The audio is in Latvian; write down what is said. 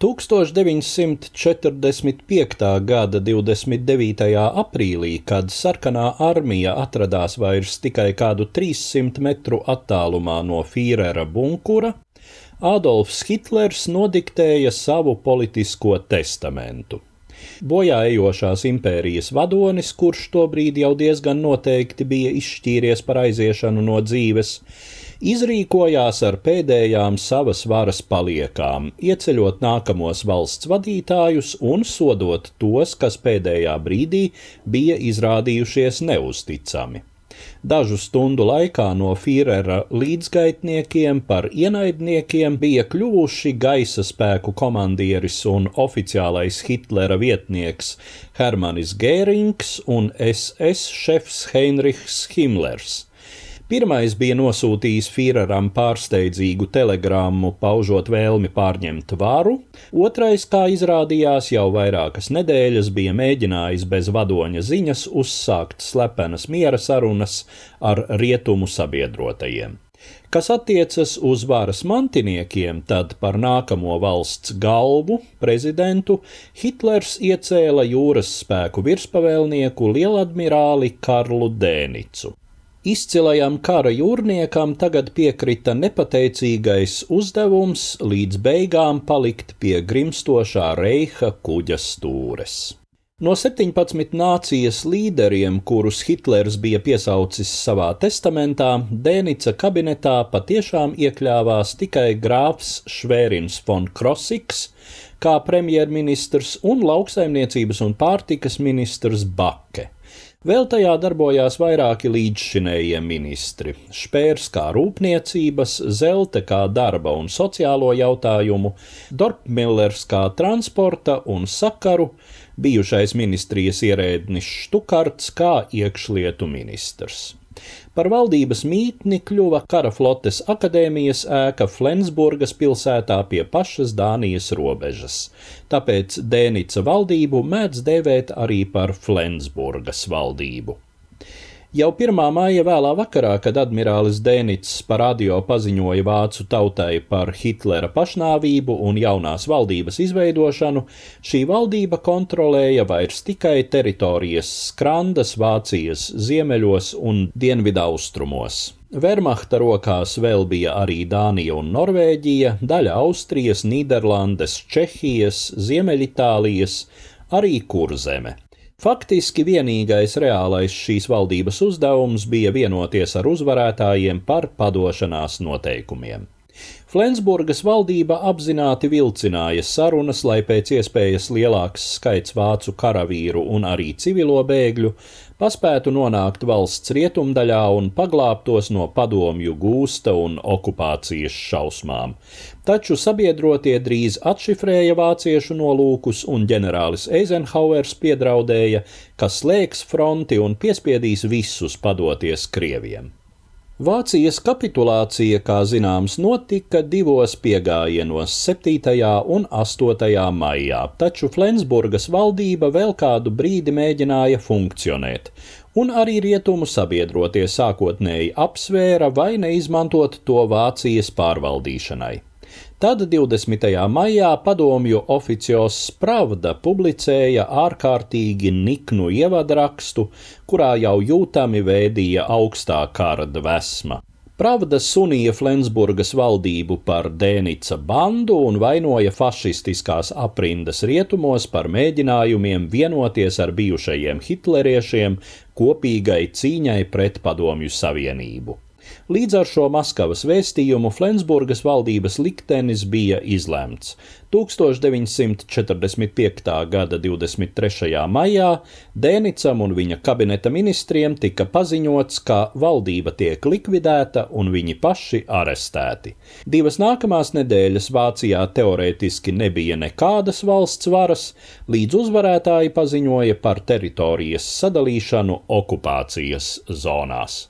1945. gada 29. aprīlī, kad sarkanā armija atradās vairs tikai kādu 300 metru attālumā no Fīrera bunkura, Adolfs Hitlers nodiktēja savu politisko testamentu. Bojā ejošās impērijas vadonis, kurš tobrīd jau diezgan noteikti bija izšķīries par aiziešanu no dzīves, izrīkojās ar pēdējām savas varas paliekām, ieceļot nākamos valsts vadītājus un sodot tos, kas pēdējā brīdī bija izrādījušies neusticami. Dažu stundu laikā no Führera līdzgaitniekiem par ienaidniekiem bija kļuvuši gaisa spēku komandieris un oficiālais Hitlera vietnieks Hermanis Gērings un SS šefs Heinrichs Himmlers. Pirmais bija nosūtījis Führeram pārsteidzīgu telegrammu, paužot vēlmi pārņemt varu, otrais, kā izrādījās, jau vairākas nedēļas bija mēģinājis bez vadoņa ziņas uzsākt slepenas miera sarunas ar rietumu sabiedrotajiem. Kas attiecas uz varas mantiniekiem, tad par nākamo valsts galvu, prezidentu, Hitlers iecēla jūras spēku virspavēlnieku lieladmirāli Karlu Dēnicu. Izcilajam kara jūrniekam tagad piekrita nepateicīgais uzdevums līdz beigām palikt pie grimstošā reiha kuģa stūres. No 17 nācijas līderiem, kurus Hitlers bija piesaucis savā testamentā, Dēnica kabinetā patiešām iekļāvās tikai grāfs Švērins von Krosiks, kā premjerministrs un lauksaimniecības un pārtikas ministrs Bake. Vēl tajā darbojās vairāki līdzšinējie ministri - Špērs kā rūpniecības, Zelte kā darba un sociālo jautājumu, Dorpmillers kā transporta un sakaru, bijušais ministrijas ierēdnis Štukarts kā iekšlietu ministrs. Par valdības mītni kļuva kara flotes akadēmijas ēka Flensburgas pilsētā pie pašas Dānijas robežas, tāpēc Dēnica valdību mēdz dēvēt arī par Flensburgas valdību. Jau 1. maija vēlā vakarā, kad admirālis Dēnits par radio paziņoja vācu tautai par Hitlera pašnāvību un jaunās valdības izveidošanu, šī valdība kontrolēja vairs tikai teritorijas skrandas Vācijas ziemeļos un dienvidaustrumos. Wehrmachta rokās vēl bija arī Dānija un Norvēģija, daļa Austrijas, Nīderlandes, Čehijas, Ziemeļitālijas, arī Kurzeme. Faktiski vienīgais reālais šīs valdības uzdevums bija vienoties ar uzvarētājiem par padošanās noteikumiem. Flensburgas valdība apzināti vilcināja sarunas, lai pēc iespējas lielāks skaits vācu karavīru un arī civilo bēgļu paspētu nonākt valsts rietumdaļā un paglābtos no padomju gūsta un okupācijas šausmām. Taču sabiedrotie drīz atšifrēja vāciešu nolūkus, un ģenerālis Eizenhauers piedraudēja, ka slēgs fronti un piespiedīs visus padoties Krieviem. Vācijas kapitulācija, kā zināms, notika divos piegājienos, 7. un 8. maijā, taču Flensburgas valdība vēl kādu brīdi mēģināja funkcionēt, un arī rietumu sabiedrotie sākotnēji apsvēra vai neizmantot to Vācijas pārvaldīšanai. Tad 20. maijā padomju oficios Spravda publicēja ārkārtīgi niknu ievadrakstu, kurā jau jūtami vēdīja augstā kara dvēsma. Pravda sunīja Flensburgas valdību par Dēnica bandu un vainoja fašistiskās aprindas rietumos par mēģinājumiem vienoties ar bijušajiem hitleriešiem kopīgai cīņai pret Padomju Savienību. Līdz ar šo Maskavas vēstījumu Flensburgas valdības liktenis bija izlemts. 1945. gada 23. maijā Dēnicam un viņa kabineta ministriem tika paziņots, ka valdība tiek likvidēta un viņi paši arestēti. Divas nākamās nedēļas Vācijā teorētiski nebija nekādas valsts varas, līdz uzvarētāji paziņoja par teritorijas sadalīšanu okupācijas zonās